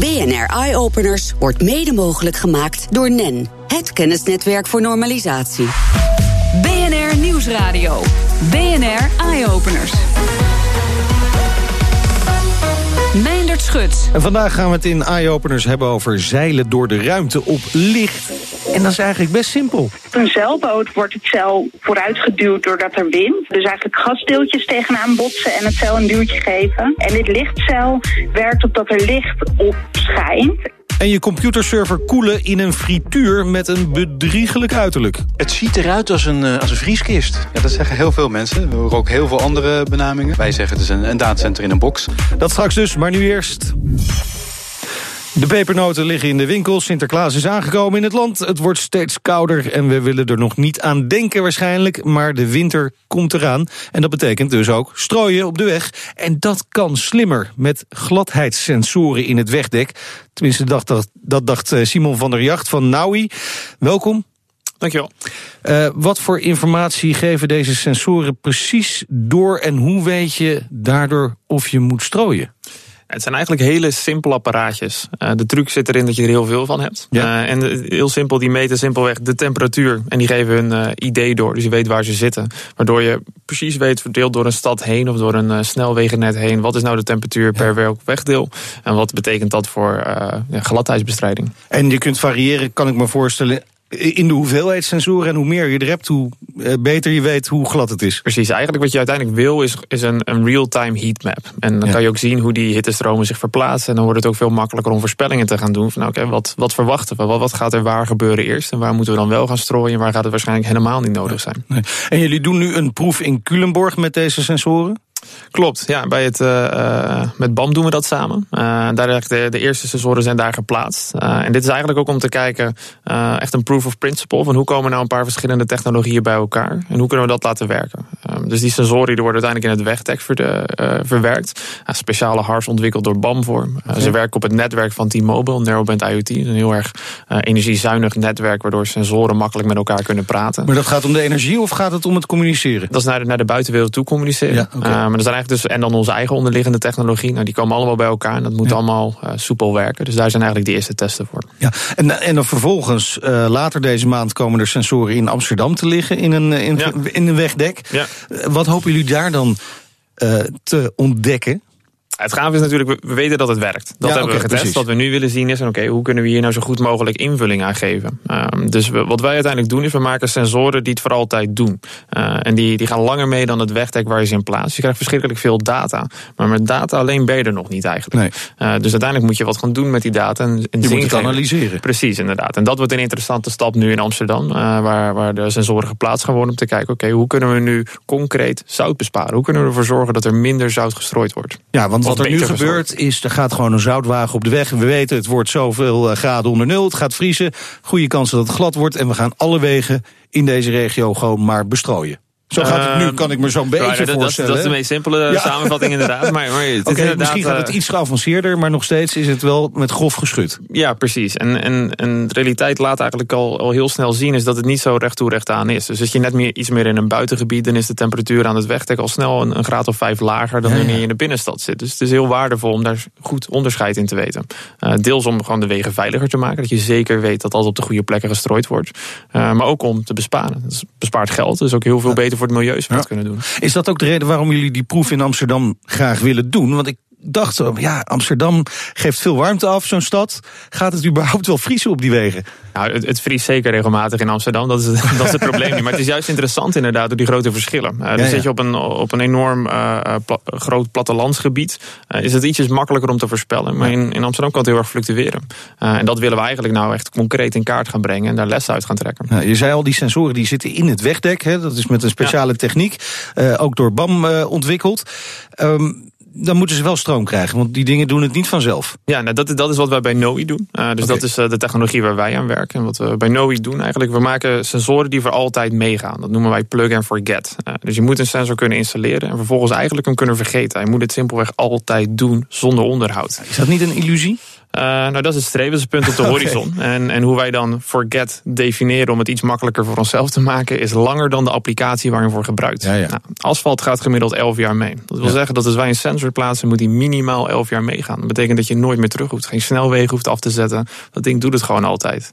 BNR Eye Openers wordt mede mogelijk gemaakt door NEN, het kennisnetwerk voor normalisatie. BNR Nieuwsradio. BNR Eye Openers. Meindert Schut. En vandaag gaan we het in Eye Openers hebben over zeilen door de ruimte op licht. En dat is eigenlijk best simpel. Een zeilboot wordt het zeil vooruitgeduwd doordat er wind. Dus eigenlijk gasdeeltjes tegenaan botsen en het zeil een duwtje geven. En dit lichtzeil werkt op dat er licht op schijnt. En je computerserver koelen in een frituur met een bedriegelijk uiterlijk. Het ziet eruit als een, eh, als een vrieskist. Ja, dat zeggen heel veel mensen. We horen ook heel veel andere benamingen. Wij zeggen het is een, een datacenter in een box. Dat straks dus, maar nu eerst... De pepernoten liggen in de winkel. Sinterklaas is aangekomen in het land. Het wordt steeds kouder en we willen er nog niet aan denken waarschijnlijk. Maar de winter komt eraan. En dat betekent dus ook strooien op de weg. En dat kan slimmer met gladheidssensoren in het wegdek. Tenminste, dacht, dat, dat dacht eh, Simon van der Jacht van Naui. Welkom. Dankjewel. Uh, wat voor informatie geven deze sensoren precies door... en hoe weet je daardoor of je moet strooien? Het zijn eigenlijk hele simpele apparaatjes. Uh, de truc zit erin dat je er heel veel van hebt. Ja. Uh, en heel simpel, die meten simpelweg de temperatuur. En die geven hun uh, idee door. Dus je weet waar ze zitten. Waardoor je precies weet, verdeeld door een stad heen... of door een snelwegennet heen... wat is nou de temperatuur per welk wegdeel? En wat betekent dat voor ja, gladheidsbestrijding? En je kunt variëren, kan ik me voorstellen in de hoeveelheid sensoren en hoe meer je er hebt, hoe beter je weet hoe glad het is. Precies, eigenlijk wat je uiteindelijk wil is, is een, een real-time heatmap. En dan ja. kan je ook zien hoe die hittestromen zich verplaatsen. En dan wordt het ook veel makkelijker om voorspellingen te gaan doen. Van oké, okay, wat, wat verwachten we? Wat, wat gaat er waar gebeuren eerst? En waar moeten we dan wel gaan strooien? En waar gaat het waarschijnlijk helemaal niet nodig zijn? Nee. En jullie doen nu een proef in Culemborg met deze sensoren? Klopt, ja, bij het, uh, met BAM doen we dat samen. Uh, daar de, de eerste sensoren zijn daar geplaatst. Uh, en dit is eigenlijk ook om te kijken, echt een proof of principle... van hoe komen nou een paar verschillende technologieën bij elkaar... en hoe kunnen we dat laten werken. dus die sensoren die worden uiteindelijk in het wegdek ver, verwerkt. speciale hars ontwikkeld door BAM voor. Okay. Ze werken op het netwerk van T-Mobile, Narrowband IoT. Een heel erg energiezuinig netwerk... waardoor sensoren makkelijk met elkaar kunnen praten. Maar dat gaat om de energie of gaat het om het communiceren? Dat is naar de, naar de buitenwereld toe communiceren. Ja, okay. Maar er zijn eigenlijk dus, en dan onze eigen onderliggende technologie. Nou, die komen allemaal bij elkaar en dat moet ja. allemaal uh, soepel werken. Dus daar zijn eigenlijk de eerste testen voor. Ja, en, en dan vervolgens, uh, later deze maand komen er sensoren in Amsterdam te liggen in een, in, ja. in een wegdek. Ja. Wat hopen jullie daar dan te ontdekken? Het gaaf is natuurlijk, we weten dat het werkt. Dat ja, hebben okay, we getest. Precies. Wat we nu willen zien is, oké, okay, hoe kunnen we hier nou zo goed mogelijk invulling aan geven? Um, dus we, wat wij uiteindelijk doen, is we maken sensoren die het voor altijd doen. Uh, en die, die gaan langer mee dan het wegdek waar je ze in plaatst. Je krijgt verschrikkelijk veel data. Maar met data alleen ben je er nog niet eigenlijk. Nee. Uh, dus uiteindelijk moet je wat gaan doen met die data. En, en je moet het analyseren. Precies, inderdaad. En dat wordt een interessante stap nu in Amsterdam. Uh, waar, waar de sensoren geplaatst gaan worden om te kijken, oké, okay, hoe kunnen we nu concreet zout besparen? Hoe kunnen we ervoor zorgen dat er minder zout gestrooid wordt? Ja, want wat er nu gebeurt is, er gaat gewoon een zoutwagen op de weg. We weten, het wordt zoveel graden onder nul. Het gaat vriezen. Goede kans dat het glad wordt. En we gaan alle wegen in deze regio gewoon maar bestrooien. Zo gaat het nu, kan ik me zo'n beetje right, dat, voorstellen. Dat is de meest simpele ja. samenvatting inderdaad. Maar, maar het okay, is misschien gaat het iets geavanceerder, maar nog steeds is het wel met grof geschud. Ja, precies. En, en, en de realiteit laat eigenlijk al, al heel snel zien... is dat het niet zo recht toe recht aan is. Dus als je net meer, iets meer in een buitengebied... dan is de temperatuur aan het wegdek al snel een, een graad of vijf lager... dan Ja, ja. wanneer je in de binnenstad zit. Dus het is heel waardevol om daar goed onderscheid in te weten. Uh, deels om gewoon de wegen veiliger te maken. Dat je zeker weet dat alles op de goede plekken gestrooid wordt. Uh, maar ook om te besparen. Het bespaart geld. Dus ook heel veel beter voor het milieu dat kunnen doen. Is dat ook de reden waarom jullie die proef in Amsterdam graag willen doen? Want ik dacht, zo, ja, Amsterdam geeft veel warmte af, zo'n stad. Gaat het überhaupt wel vriezen op die wegen? Nou, het, het vriest zeker regelmatig in Amsterdam. Dat is, het, dat is het probleem niet. Maar het is juist interessant inderdaad door die grote verschillen. Uh, Ja, dus ja. zit je op een, op een enorm uh, pla groot plattelandsgebied... Uh, is het ietsjes makkelijker om te voorspellen. Maar in, in Amsterdam kan het heel erg fluctueren. En dat willen we eigenlijk nou echt concreet in kaart gaan brengen... en daar lessen uit gaan trekken. Nou, je zei al, die sensoren die zitten in het wegdek. Hè? Dat is met een speciale techniek. Ook door BAM ontwikkeld. Um, dan moeten ze wel stroom krijgen, want die dingen doen het niet vanzelf. Ja, nou, dat, dat is wat wij bij NOI doen. Uh, dus dat is uh, de technologie waar wij aan werken. En wat we bij NOI doen eigenlijk, we maken sensoren die voor altijd meegaan. Dat noemen wij plug and forget. Uh, dus je moet een sensor kunnen installeren en vervolgens eigenlijk hem kunnen vergeten. Je moet het simpelweg altijd doen zonder onderhoud. Is dat niet een illusie? Uh, nou, dat is het strevenspunt op de horizon. En, en hoe wij dan forget definiëren om het iets makkelijker voor onszelf te maken, is langer dan de applicatie waar je voor gebruikt. Ja, ja. Nou, asfalt gaat gemiddeld 11 jaar mee. Dat wil zeggen dat als wij een sensor plaatsen, moet die minimaal 11 jaar meegaan. Dat betekent dat je nooit meer terug hoeft, geen snelwegen hoeft af te zetten. Dat ding doet het gewoon altijd.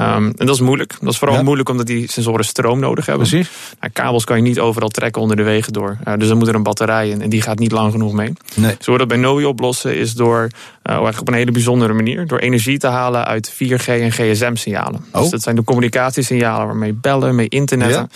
Um, en dat is moeilijk. Dat is vooral Ja. moeilijk omdat die sensoren stroom nodig hebben. Precies. Nou, kabels kan je niet overal trekken onder de wegen door. Uh, dus dan moet er een batterij in en die gaat niet lang genoeg mee. Nee. Zo we dat bij NOI oplossen is door, uh, op een hele bijzondere manier, door energie te halen uit 4G en GSM-signalen. Oh. Dus dat zijn de communicatiesignalen waarmee bellen, mee internetten. Ja.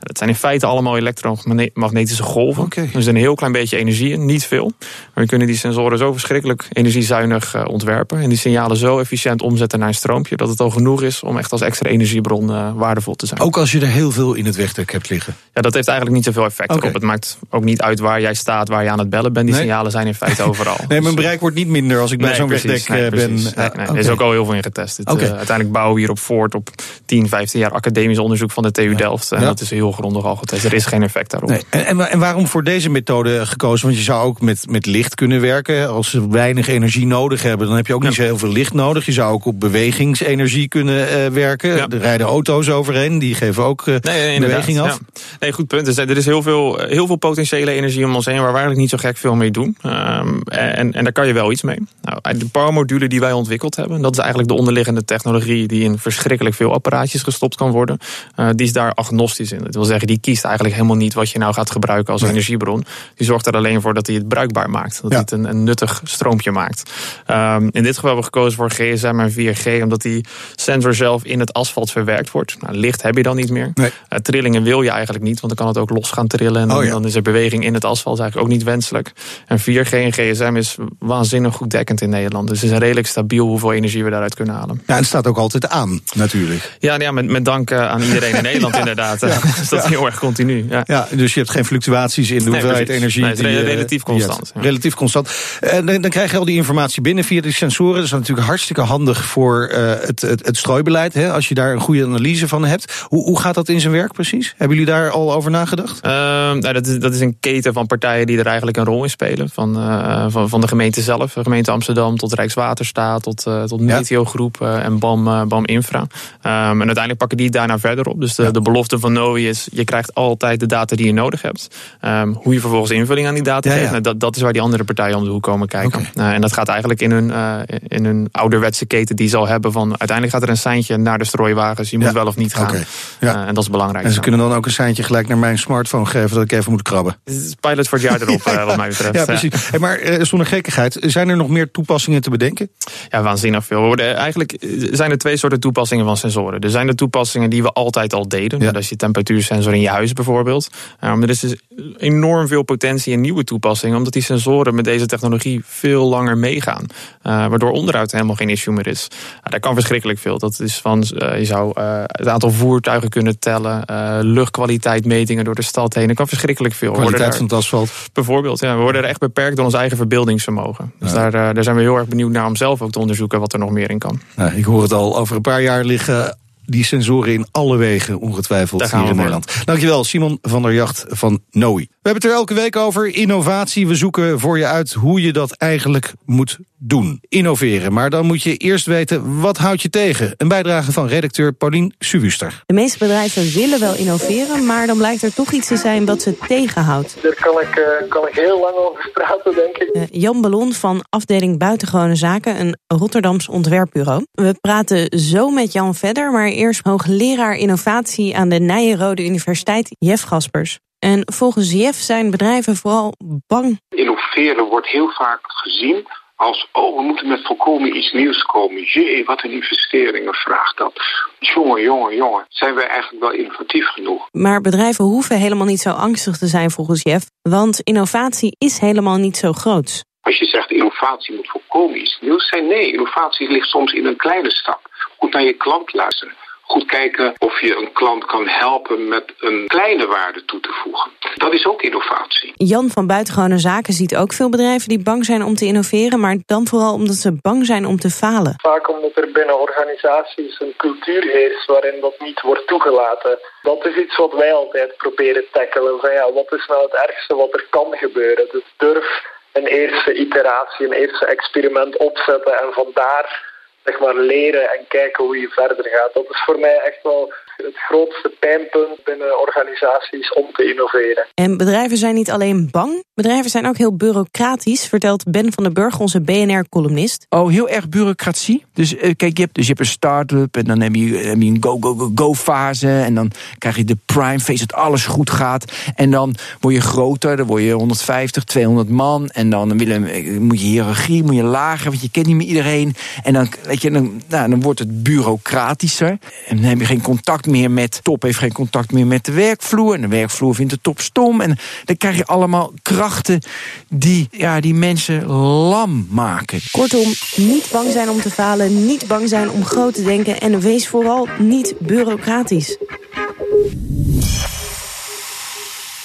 Dat zijn in feite allemaal elektromagnetische golven. Er zit een heel klein beetje energie in, niet veel. Maar we kunnen die sensoren zo verschrikkelijk energiezuinig uh, ontwerpen. En die signalen zo efficiënt omzetten naar een stroompje. dat het al genoeg is om echt als extra energiebron uh, waardevol te zijn. Ook als je er heel veel in het wegdek hebt liggen. Ja, dat heeft eigenlijk niet zoveel effect op. Het maakt ook niet uit waar jij staat, waar je aan het bellen bent. Die Nee. signalen zijn in feite overal. Nee, mijn bereik wordt niet minder als ik bij Nee, zo'n wegdek nee, eh, ben. Ah. Er is ook al heel veel in getest. Het, eh, uiteindelijk bouwen we hier op voort op 10, 15 jaar academisch onderzoek van de TU Delft. En Ja. dat is heel grondig al getest. Er is geen effect daarop. Nee. En, en, wa- en waarom voor deze methode gekozen? Want je zou ook met, met licht kunnen werken. Als ze weinig energie nodig hebben, dan heb je ook niet zo heel veel licht nodig. Je zou ook op bewegingsenergie kunnen eh, werken. Ja. Er rijden auto's overheen, die geven ook eh, Nee, beweging af. ja. Nee, goed punt. Dus, eh, er is heel veel, heel veel potentiële energie om ons heen... waar we eigenlijk niet zo gek veel mee doen. Um, en, en daar kan je wel iets mee. Nou, de powermodule die wij ontwikkeld hebben... dat is eigenlijk de onderliggende technologie... die in verschrikkelijk veel apparaatjes gestopt kan worden. Uh, die is daar agnostisch in. Wil zeggen, die kiest eigenlijk helemaal niet... wat je nou gaat gebruiken als Nee. energiebron. Die zorgt er alleen voor dat hij het bruikbaar maakt. Dat Ja. hij het een, een nuttig stroompje maakt. Um, in dit geval hebben we gekozen voor GSM en 4G... omdat die sensor zelf in het asfalt verwerkt wordt. Nou, licht heb je dan niet meer. Nee. Uh, trillingen wil je eigenlijk niet, want dan kan het ook los gaan trillen. En dan, Oh ja. dan is er beweging in het asfalt. Eigenlijk ook niet wenselijk. En 4G en GSM is waanzinnig goed dekkend in Nederland. Dus het is redelijk stabiel hoeveel energie we daaruit kunnen halen. Ja, en het staat ook altijd aan, natuurlijk. Ja, nou ja met, met dank uh, aan iedereen in Nederland inderdaad. Ja. Is dat heel erg continu. Ja. Dus je hebt geen fluctuaties in de Nee, hoeveelheid precies. energie. Nee, het is die, re- eh, relatief constant. Relatief constant. En dan, dan krijg je al die informatie binnen via die sensoren. Dat is natuurlijk hartstikke handig voor eh, het, het, het strooibeleid. Hè, als je daar een goede analyse van hebt. Hoe, hoe gaat dat in zijn werk precies? Hebben jullie daar al over nagedacht? Uh, nou, dat, is, dat is een keten van partijen die er eigenlijk een rol in spelen. Van, uh, van, van de gemeente zelf, de gemeente Amsterdam tot Rijkswaterstaat, tot, tot Meteogroep uh, en BAM, BAM Infra. Um, en uiteindelijk pakken die daarna verder op. Dus de, ja. de belofte van NOI is, je krijgt altijd de data die je nodig hebt. Um, hoe je vervolgens invulling aan die data Ja, geeft, nou, dat, dat is waar die andere partijen om de hoek komen kijken. Uh, en dat gaat eigenlijk in hun, uh, in hun ouderwetse keten die ze al hebben. Van, uiteindelijk gaat er een seintje naar de strooiwagens. Je moet wel of niet gaan. Uh, en dat is belangrijk. En ze kunnen dan ook een seintje gelijk naar mijn smartphone geven dat ik even moet krabben. Pilot voor het jaar erop, wat mij betreft. Ja, precies. Hey, maar zonder gekkigheid, zijn er nog meer toepassingen te bedenken? Ja, waanzinnig veel. Worden- Eigenlijk zijn er twee soorten toepassingen van sensoren. Er zijn de toepassingen die we altijd al deden. Ja. Dat is je temperatuursensor in je huis bijvoorbeeld. Maar er is dus enorm veel potentie in nieuwe toepassingen. Omdat die sensoren met deze technologie veel langer meegaan. Uh, waardoor onderhoud helemaal geen issue meer is. Uh, daar kan verschrikkelijk veel. Dat is van, uh, je zou uh, het aantal voertuigen kunnen tellen. Luchtkwaliteit metingen door de stad heen. Er kan verschrikkelijk veel. Kwaliteit daar- van het asfalt. Bijvoorbeeld, ja, we worden er echt beperkt door ons eigen verbeeldingsvermogen. Dus Ja. daar, eh, daar zijn we heel erg benieuwd naar om zelf ook te onderzoeken wat er nog meer in kan. Nou, ik hoor het al, over een paar jaar liggen die sensoren in alle wegen ongetwijfeld Daar hier in. Nederland. Dankjewel, Simon van der Jacht van NOI. We hebben het er elke week over, innovatie. We zoeken voor je uit hoe je dat eigenlijk moet doen. Innoveren, maar dan moet je eerst weten, wat houdt je tegen? Een bijdrage van redacteur Paulien Subuster. De meeste bedrijven willen wel innoveren, maar dan blijkt er toch iets te zijn wat ze tegenhoudt. Daar kan ik, eh, kan ik heel lang over praten, denk ik. Eh, Jan Ballon van afdeling Buitengewone Zaken, een Rotterdams ontwerpbureau. We praten zo met Jan verder, maar eerst hoogleraar innovatie aan de Nijenrode Universiteit, Jeff Gaspers. En volgens Jeff zijn bedrijven vooral bang. Innoveren wordt heel vaak gezien als, oh, we moeten met volkomen iets nieuws komen. Jee, wat een investeringen vraagt dat. Jongen, jongen, jongen. Zijn wij eigenlijk wel innovatief genoeg? Maar bedrijven hoeven helemaal niet zo angstig te zijn volgens Jeff, want innovatie is helemaal niet zo groot. Als je zegt innovatie moet volkomen iets nieuws zijn. Nee, innovatie ligt soms in een kleine stap. Goed naar je klant luisteren. Goed kijken of je een klant kan helpen met een kleine waarde toe te voegen. Dat is ook innovatie. Jan van Buitengewone Zaken ziet ook veel bedrijven die bang zijn om te innoveren, maar dan vooral omdat ze bang zijn om te falen. Vaak omdat er binnen organisaties een cultuur heerst waarin dat niet wordt toegelaten. Dat is iets wat wij altijd proberen te tackelen. Van ja, wat is nou het ergste wat er kan gebeuren? Dus durf een eerste iteratie, een eerste experiment opzetten en vandaar zeg maar, leren en kijken hoe je verder gaat. Dat is voor mij echt wel het grootste pijnpunt binnen organisaties om te innoveren. En bedrijven zijn niet alleen bang, bedrijven zijn ook heel bureaucratisch, vertelt Ben van den Burg, onze BNR-columnist. Oh, heel erg bureaucratie. Dus uh, kijk, je hebt, dus je hebt een start-up en dan heb je, heb je een go-go-go-fase. En dan krijg je de prime phase, dat alles goed gaat. En dan word je groter, dan word je 150, 200 man. En dan willen, moet je hiërarchie, moet je lager, want je kent niet meer iedereen. En dan, weet je, dan, nou, dan wordt het bureaucratischer. En dan heb je geen contact meer met top, heeft geen contact meer met de werkvloer. En de werkvloer vindt de top stom. En dan krijg je allemaal krachten die, ja, die mensen lam maken. Kortom, niet bang zijn om te falen, niet bang zijn om groot te denken... en wees vooral niet bureaucratisch.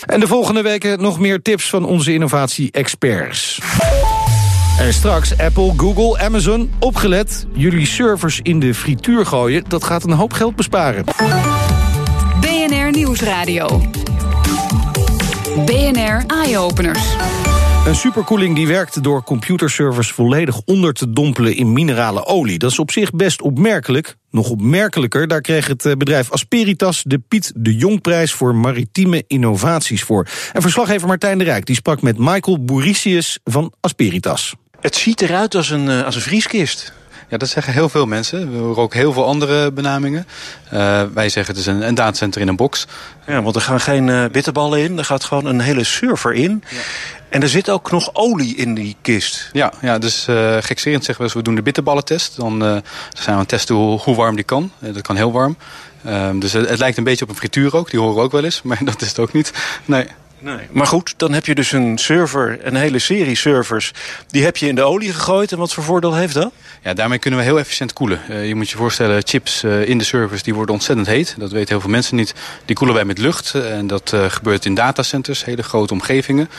En de volgende weken nog meer tips van onze innovatie-experts. En straks Apple, Google, Amazon, opgelet. Jullie servers in de frituur gooien, dat gaat een hoop geld besparen. BNR Nieuwsradio. BNR Eye-Openers. Een superkoeling die werkt door computerservers volledig onder te dompelen in minerale olie. Dat is op zich best opmerkelijk. Nog opmerkelijker, daar kreeg het eh, bedrijf Asperitas de Piet de Jongprijs voor maritieme innovaties voor. En verslaggever Martijn de Rijk die sprak met Michael Bouricius van Asperitas. Het ziet eruit als een, als een vrieskist. Ja, dat zeggen heel veel mensen. We horen ook heel veel andere benamingen. Uh, wij zeggen het is een, een datacenter in een box. Ja, want er gaan geen uh, bitterballen in. Er gaat gewoon een hele server in. Ja. En er zit ook nog olie in die kist. Ja, ja dus uh, gekscherend zeggen we eens, we doen de bitterballentest. Dan uh, zijn we aan het testen hoe, hoe warm die kan. Dat kan heel warm. Um, dus het, het, lijkt een beetje op een frituur ook. Die horen we ook wel eens, maar dat is het ook niet. Nee. Nee. Maar goed, dan heb je dus een server, een hele serie servers. Die heb je in de olie gegooid. En wat voor voordeel heeft dat? Ja, daarmee kunnen we heel efficiënt koelen. Uh, je moet je voorstellen, chips uh, in de servers die worden ontzettend heet. Dat weten heel veel mensen niet. Die koelen wij met lucht. Uh, en dat gebeurt in datacenters, hele grote omgevingen.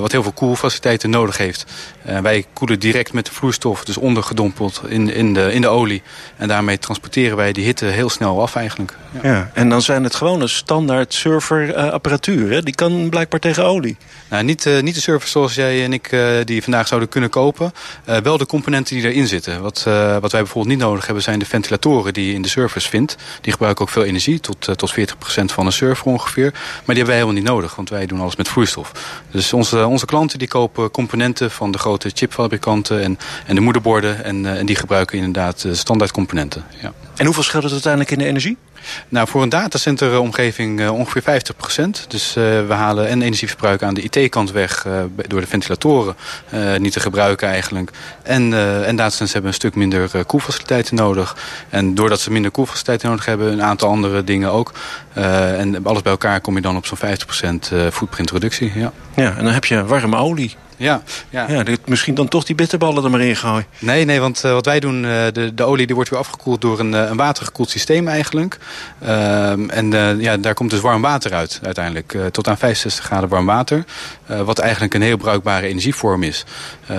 wat heel veel koelfaciliteiten nodig heeft. wij koelen direct met de vloeistof, dus ondergedompeld in, in, de, in de olie. En daarmee transporteren wij die hitte heel snel af eigenlijk. Ja, ja en dan zijn het gewoon een standaard serverapparatuur. Hè? Die kan blijkbaar tegen olie. Nou, niet, niet de servers zoals jij en ik die vandaag zouden kunnen kopen. wel de componenten die erin zitten. Wat, uh, wat wij bijvoorbeeld niet nodig hebben zijn de ventilatoren die je in de servers vindt. Die gebruiken ook veel energie, tot, uh, tot 40% van een server ongeveer. Maar die hebben wij helemaal niet nodig, want wij doen alles met vloeistof. Dus onze, onze klanten die kopen componenten van de grote chipfabrikanten en, en de moederborden. En, uh, en die gebruiken inderdaad standaard componenten. Ja. En hoeveel scheelt het uiteindelijk in de energie? Nou, voor een datacenteromgeving uh, ongeveer 50% Dus uh, we halen en energieverbruik aan de IT-kant weg door de ventilatoren niet te gebruiken eigenlijk. En, en datacenters hebben een stuk minder koelfaciliteiten nodig. En doordat ze minder koelfaciliteiten nodig hebben, een aantal andere dingen ook. en alles bij elkaar kom je dan op zo'n 50% footprintreductie. Ja. ja, en dan heb je warme olie. Ja, ja. ja misschien dan toch die bitterballen er maar in gooien. Nee, nee, want uh, wat wij doen, uh, de, de olie die wordt weer afgekoeld door een, een watergekoeld systeem eigenlijk. Uh, en ja, daar komt dus warm water uit uiteindelijk. tot aan 65 graden warm water. wat eigenlijk een heel bruikbare energievorm is.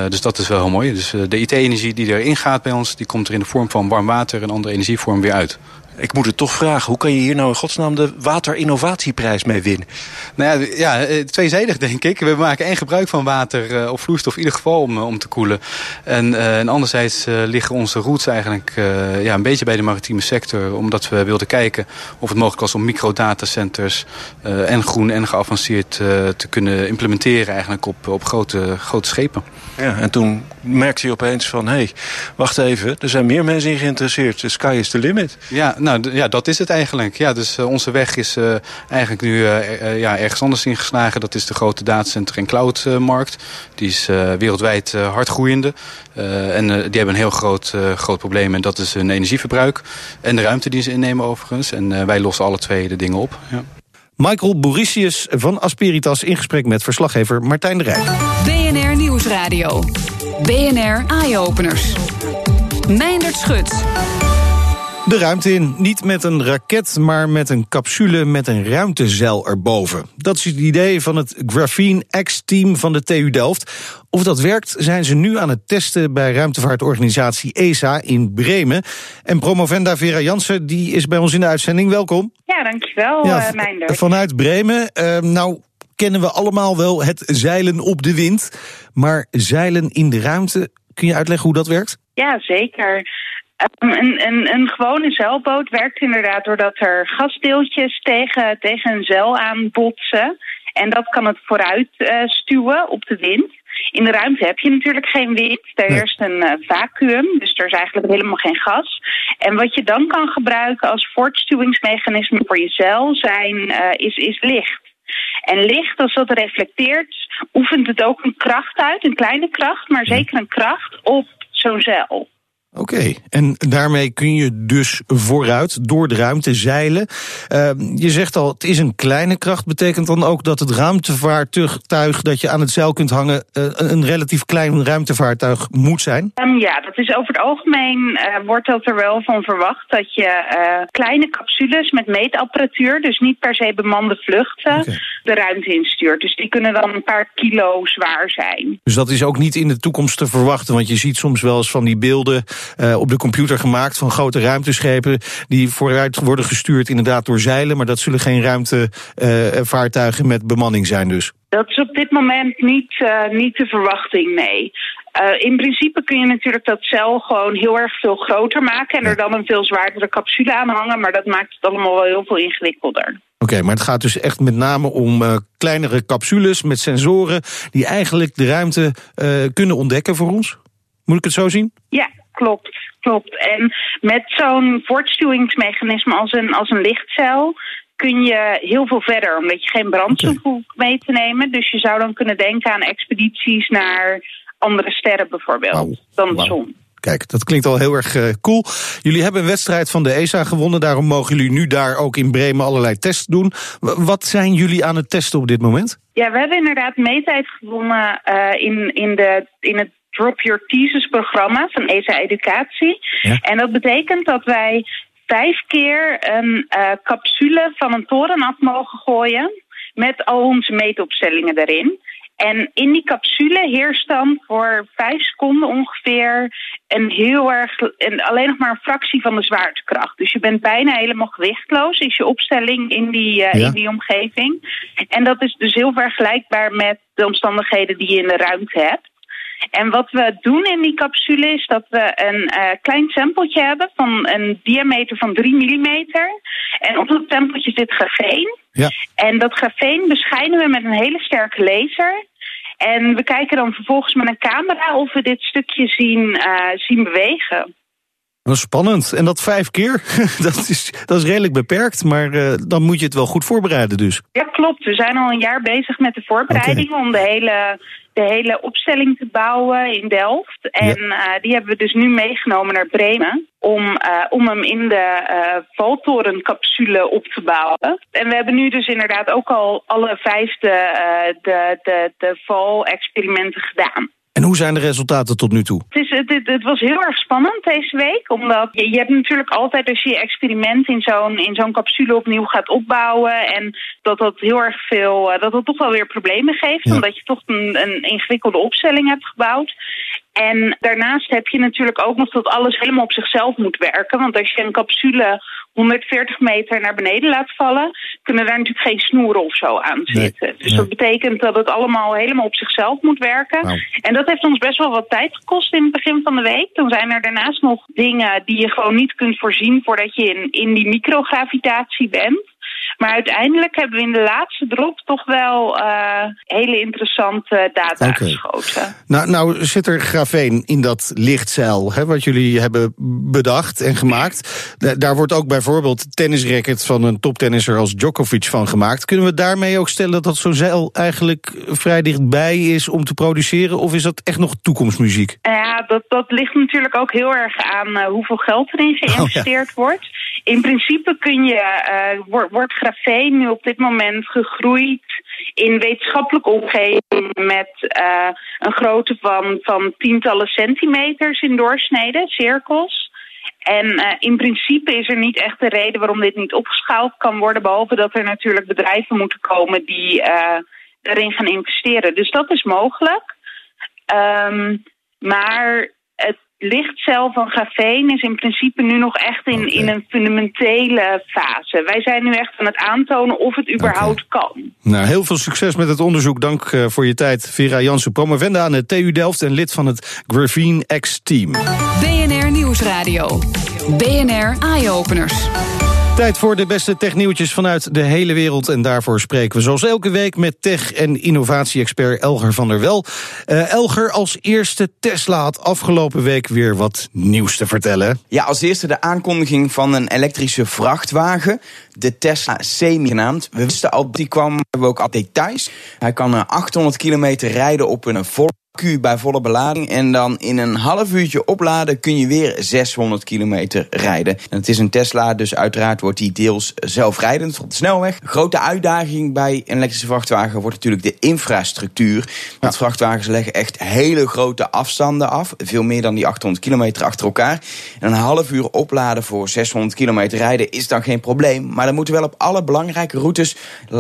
dus dat is wel heel mooi. Dus de IT-energie die erin gaat bij ons, die komt er in de vorm van warm water en andere energievorm weer uit. Ik moet het toch vragen, hoe kan je hier nou in godsnaam de waterinnovatieprijs mee winnen? Nou ja, ja, tweezijdig denk ik. We maken één gebruik van water uh, of vloeistof in ieder geval om, om te koelen. En, uh, en anderzijds uh, liggen onze roots eigenlijk ja, een beetje bij de maritieme sector. Omdat we wilden kijken of het mogelijk was om microdatacenters en groen en geavanceerd te kunnen implementeren eigenlijk op, op grote, grote schepen. Ja, en toen merkte je opeens van, hé, hey, wacht even, er zijn meer mensen in geïnteresseerd. The sky is the limit. Ja, nou ja, dat is het eigenlijk. Ja, dus uh, onze weg is uh, eigenlijk nu uh, ja, ergens anders ingeslagen. Dat is de grote datacenter- en cloudmarkt. die is wereldwijd hard groeiende. en die hebben een heel groot, groot probleem. En dat is hun energieverbruik. En de ruimte die ze innemen overigens. En wij lossen alle twee de dingen op. Ja. Michael Bouricius van Asperitas in gesprek met verslaggever Martijn de Rijk. BNR Nieuwsradio. BNR Eye-Openers. Meindert Schut. De ruimte in. Niet met een raket, maar met een capsule met een ruimtezeil erboven. Dat is het idee van het Graphene X-team van de TU Delft. Of dat werkt, zijn ze nu aan het testen bij ruimtevaartorganisatie ESA in Bremen. En promovenda Vera Jansen, die is bij ons in de uitzending. Welkom. Ja, dankjewel, ja, uh, Vanuit Bremen. Uh, nou, kennen we allemaal wel het zeilen op de wind. Maar zeilen in de ruimte, kun je uitleggen hoe dat werkt? Ja, zeker. Um, een, een, een, gewone zeilboot werkt inderdaad doordat er gasdeeltjes tegen, tegen een zeil aan botsen. En dat kan het vooruit uh, stuwen op de wind. In de ruimte heb je natuurlijk geen wind. Er heerst een uh, vacuüm, dus er is eigenlijk helemaal geen gas. En wat je dan kan gebruiken als voortstuwingsmechanisme voor je zeil zijn, uh, is, is licht. En licht, als dat reflecteert, oefent het ook een kracht uit, een kleine kracht, maar zeker een kracht op zo'n zeil. Oké, okay. en daarmee kun je dus vooruit door de ruimte zeilen. Uh, je zegt al, het is een kleine kracht. Betekent dan ook dat het ruimtevaartuig dat je aan het zeil kunt hangen... Uh, een relatief klein ruimtevaartuig moet zijn? Um, ja, dat is over het algemeen uh, wordt dat er wel van verwacht... dat je uh, kleine capsules met meetapparatuur, dus niet per se bemande vluchten... Okay. De ruimte instuurt. Dus die kunnen dan een paar kilo zwaar zijn. Dus dat is ook niet in de toekomst te verwachten? Want je ziet soms wel eens van die beelden uh, op de computer gemaakt van grote ruimteschepen die vooruit worden gestuurd inderdaad door zeilen, maar dat zullen geen ruimtevaartuigen uh, met bemanning zijn dus. Dat is op dit moment niet, uh, niet de verwachting, nee. Uh, in principe kun je natuurlijk dat cel gewoon heel erg veel groter maken en er dan een veel zwaardere capsule aan hangen, maar dat maakt het allemaal wel heel veel ingewikkelder. Oké, okay, maar het gaat dus echt met name om uh, kleinere capsules met sensoren die eigenlijk de ruimte kunnen ontdekken voor ons? Moet ik het zo zien? Ja, klopt, klopt. En met zo'n voortstuwingsmechanisme als een, als een lichtcel kun je heel veel verder, omdat je geen brandstof okay. hoeft mee te nemen. Dus je zou dan kunnen denken aan expedities naar andere sterren bijvoorbeeld, wow. dan de wow. zon. Kijk, dat klinkt al heel erg uh, cool. Jullie hebben een wedstrijd van de ESA gewonnen. Daarom mogen jullie nu daar ook in Bremen allerlei tests doen. Wat zijn jullie aan het testen op dit moment? Ja, we hebben inderdaad meetijd gewonnen uh, in, in, de, in het Drop Your Thesis programma van ESA Educatie. Ja. En dat betekent dat wij vijf keer een uh, capsule van een toren af mogen gooien met al onze meetopstellingen erin. En in die capsule heerst dan voor vijf seconden ongeveer een heel erg, een, alleen nog maar een fractie van de zwaartekracht. Dus je bent bijna helemaal gewichtloos, is je opstelling in die, uh, ja. in die omgeving. En dat is dus heel vergelijkbaar met de omstandigheden die je in de ruimte hebt. En wat we doen in die capsule is dat we een uh, klein sampletje hebben van een diameter van 3 mm. En op dat sampletje zit grafeen. Ja. En dat grafeen beschijnen we met een hele sterke laser. En we kijken dan vervolgens met een camera of we dit stukje zien, uh, zien bewegen. Dat is spannend. En dat vijf keer, dat is, dat is redelijk beperkt. Maar uh, dan moet je het wel goed voorbereiden dus. Ja, klopt. We zijn al een jaar bezig met de voorbereiding... Okay. om de hele, de hele opstelling te bouwen in Delft. En ja. uh, die hebben we dus nu meegenomen naar Bremen... om, uh, om hem in de valtorencapsule op te bouwen. En we hebben nu dus inderdaad ook al alle vijf de, de, de, de valexperimenten gedaan. En hoe zijn de resultaten tot nu toe? Het, is, het, het, het was heel erg spannend deze week. Omdat je, je hebt natuurlijk altijd als je je experiment in zo'n in zo'n capsule opnieuw gaat opbouwen. En dat dat heel erg veel, dat dat toch wel weer problemen geeft. Ja. Omdat je toch een, een ingewikkelde opstelling hebt gebouwd. En daarnaast heb je natuurlijk ook nog dat alles helemaal op zichzelf moet werken. Want als je een capsule 140 meter naar beneden laat vallen, kunnen daar natuurlijk geen snoeren of zo aan zitten. Nee, dus nee. dat betekent dat het allemaal helemaal op zichzelf moet werken. Nou. En dat heeft ons best wel wat tijd gekost in het begin van de week. Toen zijn er daarnaast nog dingen die je gewoon niet kunt voorzien voordat je in, in die microgravitatie bent. Maar uiteindelijk hebben we in de laatste drop toch wel uh, hele interessante data okay. geschoten. Nou, nou zit er grafeen in dat lichtzeil, hè, wat jullie hebben bedacht en gemaakt. Da daar wordt ook bijvoorbeeld tennisracket van een toptennisser als Djokovic van gemaakt. Kunnen we daarmee ook stellen dat, dat zo'n zeil eigenlijk vrij dichtbij is om te produceren? Of is dat echt nog toekomstmuziek? Ja, dat, dat ligt natuurlijk ook heel erg aan uh, hoeveel geld erin geïnvesteerd oh, ja. wordt. In principe kun je, uh, wordt, wordt grafeen nu op dit moment gegroeid in wetenschappelijke omgeving met uh, een grootte van, van tientallen centimeters in doorsnede, cirkels. En uh, in principe is er niet echt een reden waarom dit niet opgeschaald kan worden, behalve dat er natuurlijk bedrijven moeten komen die erin gaan investeren. Dus dat is mogelijk. Um, maar lichtcel van grafeen is in principe nu nog echt in, in een fundamentele fase. Wij zijn nu echt aan het aantonen of het überhaupt kan. Nou, heel veel succes met het onderzoek. Dank eh, voor je tijd, Vera Jansen, promovenda aan de TU Delft en lid van het Graphene X-team. BNR Nieuwsradio. BNR Eye-Openers. Tijd voor de beste technieuwtjes vanuit de hele wereld. En daarvoor spreken we zoals elke week met tech- en innovatie-expert Elger van der Wel. Uh, Elger, als eerste Tesla had afgelopen week weer wat nieuws te vertellen. Ja, als eerste de aankondiging van een elektrische vrachtwagen. De Tesla Semi genaamd. We wisten al, die kwam, hebben we ook al details. Hij kan 800 kilometer rijden op een Q bij volle belading. En dan in een half uurtje opladen kun je weer 600 kilometer rijden. En het is een Tesla, dus uiteraard wordt die deels zelfrijdend op de snelweg. Grote uitdaging bij een elektrische vrachtwagen wordt natuurlijk de infrastructuur. Want vrachtwagens leggen echt hele grote afstanden af. Veel meer dan die 800 kilometer achter elkaar. En een half uur opladen voor 600 kilometer rijden is dan geen probleem. Maar er moeten wel op alle belangrijke routes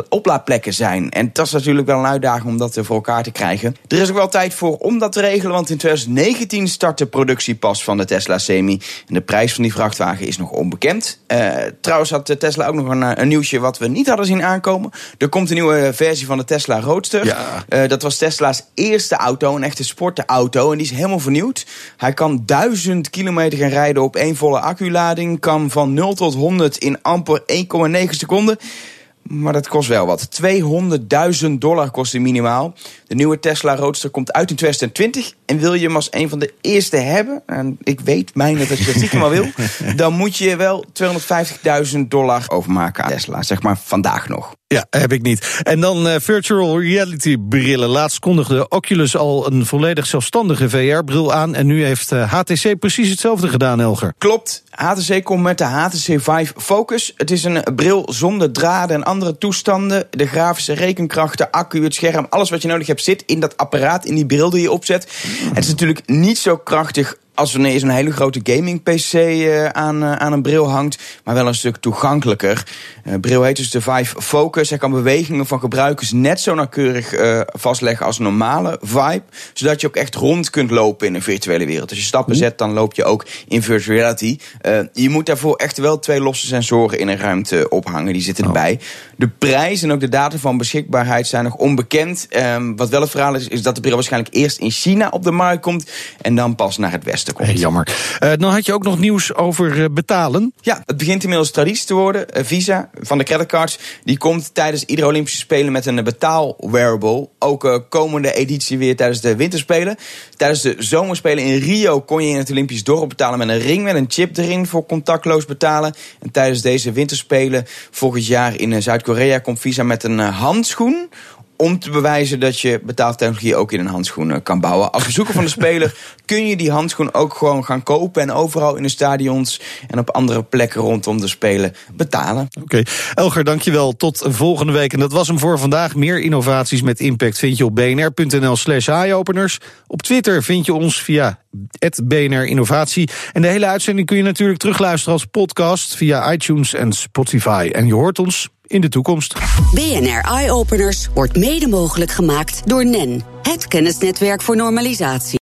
oplaadplekken zijn. En dat is natuurlijk wel een uitdaging om dat voor elkaar te krijgen. Er is ook wel tijd voor om dat te regelen, want in 2019 start de productie pas van de Tesla Semi. En de prijs van die vrachtwagen is nog onbekend. Uh, trouwens had Tesla ook nog een, een, nieuwsje wat we niet hadden zien aankomen. Er komt een nieuwe versie van de Tesla Roadster. Ja. Uh, dat was Tesla's eerste auto, een echte sportauto. En die is helemaal vernieuwd. Hij kan 1000 kilometer gaan rijden op één volle acculading. Kan van 0 tot 100 in amper 1,9 seconden. Maar dat kost wel wat. 200.000 dollar kost hij minimaal. De nieuwe Tesla Roadster komt uit in 2020. En wil je hem als een van de eerste hebben, en ik weet mijn dat je dat stiekem al wil, dan moet je wel 250.000 dollar overmaken aan Tesla. Zeg maar vandaag nog. Ja, heb ik niet. En dan uh, virtual reality brillen. Laatst kondigde Oculus al een volledig zelfstandige VR-bril aan. En nu heeft HTC precies hetzelfde gedaan, Elger. Klopt. HTC komt met de HTC Vive Focus. Het is een bril zonder draden en andere toestanden. De grafische rekenkracht, de accu, het scherm, alles wat je nodig hebt zit in dat apparaat, in die bril die je opzet. Het is natuurlijk niet zo krachtig als je zo'n hele grote gaming-PC uh, aan, uh, aan een bril hangt, maar wel een stuk toegankelijker. Uh, bril heet dus de Vive Focus. Hij kan bewegingen van gebruikers net zo nauwkeurig vastleggen als een normale Vibe, zodat je ook echt rond kunt lopen in een virtuele wereld. Als je stappen zet, dan loop je ook in virtual reality. je moet daarvoor echt wel twee losse sensoren in een ruimte ophangen, die zitten erbij. De prijs en ook de data van beschikbaarheid zijn nog onbekend. Um, wat wel het verhaal is, is dat de bril waarschijnlijk eerst in China op de markt komt en dan pas naar het westen komt. Hey, jammer. Uh, dan had je ook nog nieuws over uh, betalen. Ja, het begint inmiddels traditie te worden. Uh, Visa van de creditcards die komt tijdens iedere Olympische Spelen met een betaal-wearable. Ook komende editie weer tijdens de Winterspelen. Tijdens de Zomerspelen in Rio kon je in het Olympisch dorp betalen met een ring met een chip erin voor contactloos betalen. En tijdens deze Winterspelen volgend jaar in Zuid-Korea komt Visa met een handschoen om te bewijzen dat je betaaltechnologie ook in een handschoen kan bouwen. Als bezoeker van de speler kun je die handschoen ook gewoon gaan kopen en overal in de stadions en op andere plekken rondom de spelen betalen. Oké, okay. Elger, dankjewel. Tot volgende week. En dat was hem voor vandaag. Meer innovaties met impact vind je op bnr.nl slash eyeopeners. Op Twitter vind je ons via BNR Innovatie. En de hele uitzending kun je natuurlijk terugluisteren als podcast via iTunes en Spotify. En je hoort ons in de toekomst. BNR Eye Openers wordt mede mogelijk gemaakt door NEN, het kennisnetwerk voor normalisatie.